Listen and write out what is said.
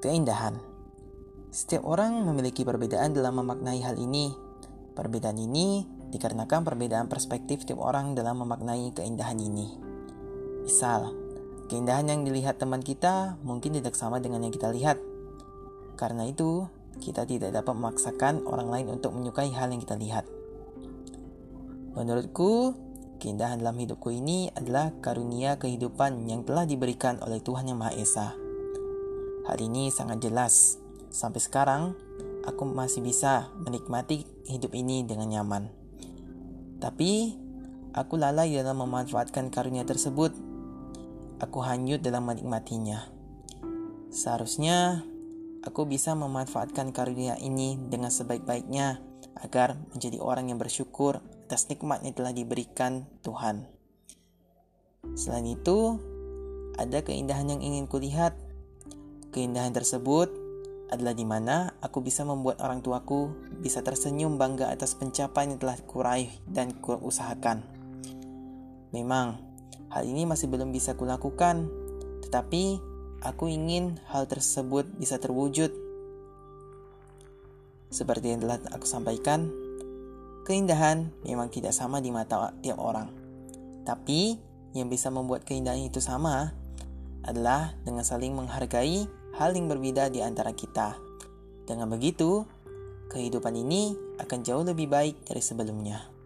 Keindahan. Setiap orang memiliki perbedaan dalam memaknai hal ini. Perbedaan ini dikarenakan perbedaan perspektif tiap orang dalam memaknai keindahan ini. Misal, keindahan yang dilihat teman kita mungkin tidak sama dengan yang kita lihat. Karena itu, kita tidak dapat memaksakan orang lain untuk menyukai hal yang kita lihat. Menurutku, keindahan dalam hidupku ini adalah karunia kehidupan yang telah diberikan oleh Tuhan Yang Maha Esa. Hal ini sangat jelas. Sampai sekarang, aku masih bisa menikmati hidup ini dengan nyaman. Tapi, aku lalai dalam memanfaatkan karunia tersebut. Aku hanyut dalam menikmatinya. Seharusnya, aku bisa memanfaatkan karunia ini dengan sebaik-baiknya agar menjadi orang yang bersyukur atas nikmat yang telah diberikan Tuhan. Selain itu, ada keindahan yang ingin kulihat Keindahan tersebut adalah di mana aku bisa membuat orang tuaku bisa tersenyum bangga atas pencapaian yang telah kuraih dan kuusahakan. Memang, hal ini masih belum bisa kulakukan, tetapi aku ingin hal tersebut bisa terwujud. Seperti yang telah aku sampaikan, keindahan memang tidak sama di mata tiap orang. Tapi, yang bisa membuat keindahan itu sama adalah dengan saling menghargai hal yang berbeda di antara kita. Dengan begitu, kehidupan ini akan jauh lebih baik dari sebelumnya.